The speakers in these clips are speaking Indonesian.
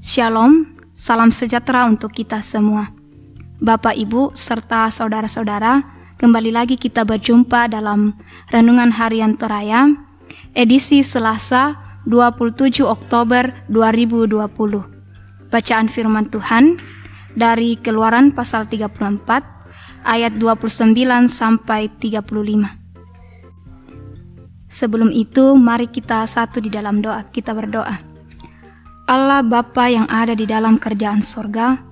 Shalom, salam sejahtera untuk kita semua. Bapak, Ibu, serta saudara-saudara, kembali lagi kita berjumpa dalam Renungan Harian Teraya, edisi Selasa 27 Oktober 2020. Bacaan firman Tuhan dari Keluaran pasal 34 ayat 29 sampai 35. Sebelum itu, mari kita satu di dalam doa. Kita berdoa. Allah Bapa yang ada di dalam kerjaan sorga,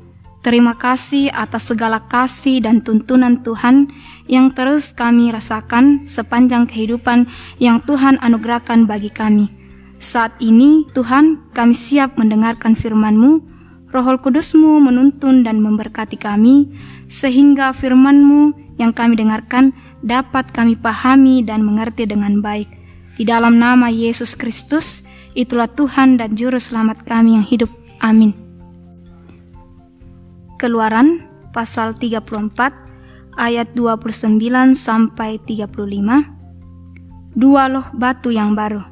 terima kasih atas segala kasih dan tuntunan Tuhan yang terus kami rasakan sepanjang kehidupan yang Tuhan anugerahkan bagi kami. Saat ini Tuhan kami siap mendengarkan firman-Mu, Roh Kudus-Mu menuntun dan memberkati kami, sehingga firman-Mu yang kami dengarkan dapat kami pahami dan mengerti dengan baik. Di dalam nama Yesus Kristus, itulah Tuhan dan Juru Selamat kami yang hidup. Amin. Keluaran pasal 34 ayat 29 sampai 35. Dua loh batu yang baru.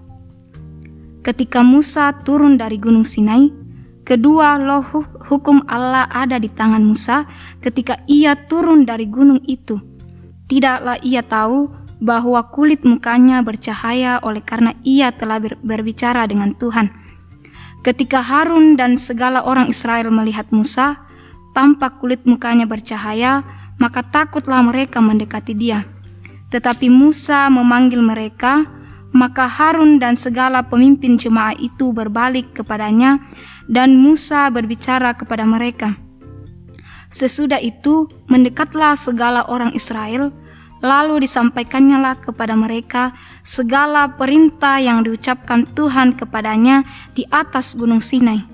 Ketika Musa turun dari gunung Sinai, kedua loh hukum Allah ada di tangan Musa ketika ia turun dari gunung itu. Tidaklah ia tahu bahwa kulit mukanya bercahaya oleh karena ia telah ber berbicara dengan Tuhan. Ketika Harun dan segala orang Israel melihat Musa, tampak kulit mukanya bercahaya, maka takutlah mereka mendekati dia. Tetapi Musa memanggil mereka, maka Harun dan segala pemimpin jemaah itu berbalik kepadanya, dan Musa berbicara kepada mereka. Sesudah itu, mendekatlah segala orang Israel, Lalu disampaikannya kepada mereka segala perintah yang diucapkan Tuhan kepadanya di atas gunung Sinai.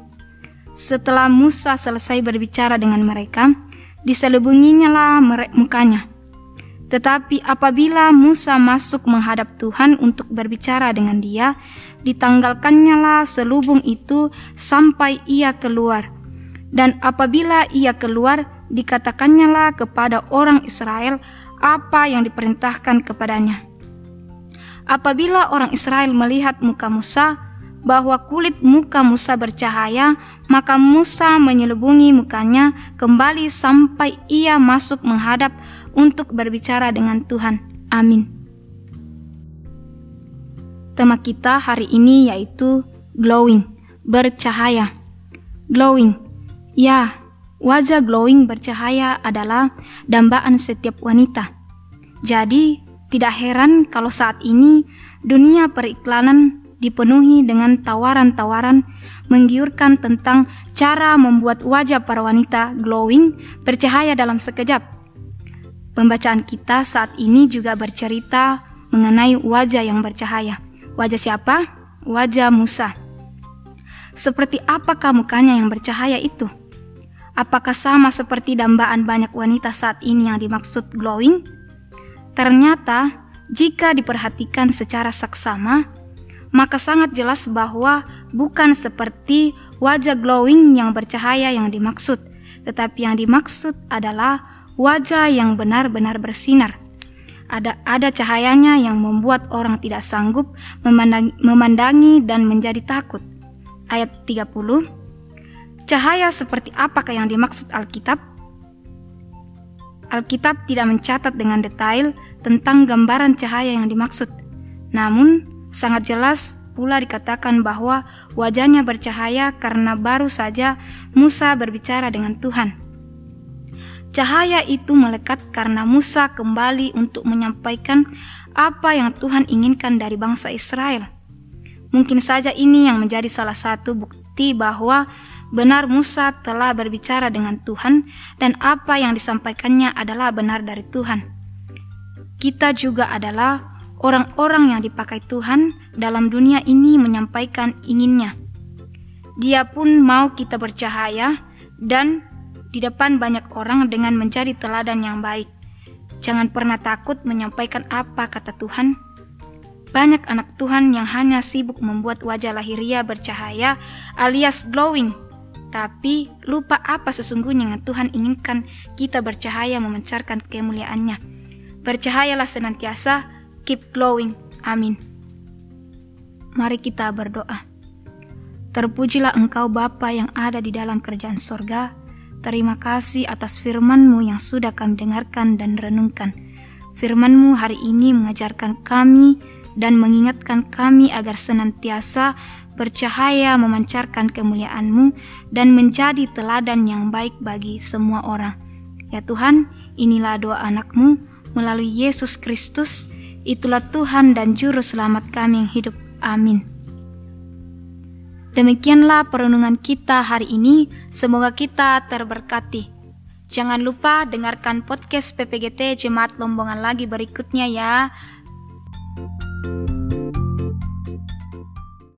Setelah Musa selesai berbicara dengan mereka, diselubunginya lah mukanya. Tetapi apabila Musa masuk menghadap Tuhan untuk berbicara dengan dia, ditanggalkannya lah selubung itu sampai ia keluar. Dan apabila ia keluar, dikatakannya lah kepada orang Israel apa yang diperintahkan kepadanya. Apabila orang Israel melihat muka Musa, bahwa kulit muka Musa bercahaya, maka Musa menyelubungi mukanya kembali sampai ia masuk menghadap untuk berbicara dengan Tuhan. Amin. Tema kita hari ini yaitu glowing, bercahaya. Glowing, ya, Wajah glowing bercahaya adalah dambaan setiap wanita. Jadi, tidak heran kalau saat ini dunia periklanan dipenuhi dengan tawaran-tawaran menggiurkan tentang cara membuat wajah para wanita glowing bercahaya dalam sekejap. Pembacaan kita saat ini juga bercerita mengenai wajah yang bercahaya. Wajah siapa? Wajah Musa. Seperti apakah mukanya yang bercahaya itu? Apakah sama seperti dambaan banyak wanita saat ini yang dimaksud glowing? Ternyata, jika diperhatikan secara saksama, maka sangat jelas bahwa bukan seperti wajah glowing yang bercahaya yang dimaksud, tetapi yang dimaksud adalah wajah yang benar-benar bersinar. Ada ada cahayanya yang membuat orang tidak sanggup memandangi, memandangi dan menjadi takut. Ayat 30 Cahaya seperti apakah yang dimaksud Alkitab? Alkitab tidak mencatat dengan detail tentang gambaran cahaya yang dimaksud. Namun, sangat jelas pula dikatakan bahwa wajahnya bercahaya karena baru saja Musa berbicara dengan Tuhan. Cahaya itu melekat karena Musa kembali untuk menyampaikan apa yang Tuhan inginkan dari bangsa Israel. Mungkin saja ini yang menjadi salah satu bukti bahwa benar Musa telah berbicara dengan Tuhan dan apa yang disampaikannya adalah benar dari Tuhan. Kita juga adalah orang-orang yang dipakai Tuhan dalam dunia ini menyampaikan inginnya. Dia pun mau kita bercahaya dan di depan banyak orang dengan menjadi teladan yang baik. Jangan pernah takut menyampaikan apa kata Tuhan. Banyak anak Tuhan yang hanya sibuk membuat wajah lahiria bercahaya alias glowing tapi lupa apa sesungguhnya yang Tuhan inginkan kita bercahaya memancarkan kemuliaannya. Bercahayalah senantiasa, keep glowing. Amin. Mari kita berdoa. Terpujilah engkau Bapa yang ada di dalam kerajaan sorga. Terima kasih atas firman-Mu yang sudah kami dengarkan dan renungkan. Firman-Mu hari ini mengajarkan kami dan mengingatkan kami agar senantiasa bercahaya memancarkan kemuliaan-Mu dan menjadi teladan yang baik bagi semua orang. Ya Tuhan, inilah doa anak-Mu melalui Yesus Kristus, itulah Tuhan dan Juru Selamat kami yang hidup. Amin. Demikianlah perenungan kita hari ini, semoga kita terberkati. Jangan lupa dengarkan podcast PPGT Jemaat Lombongan lagi berikutnya ya.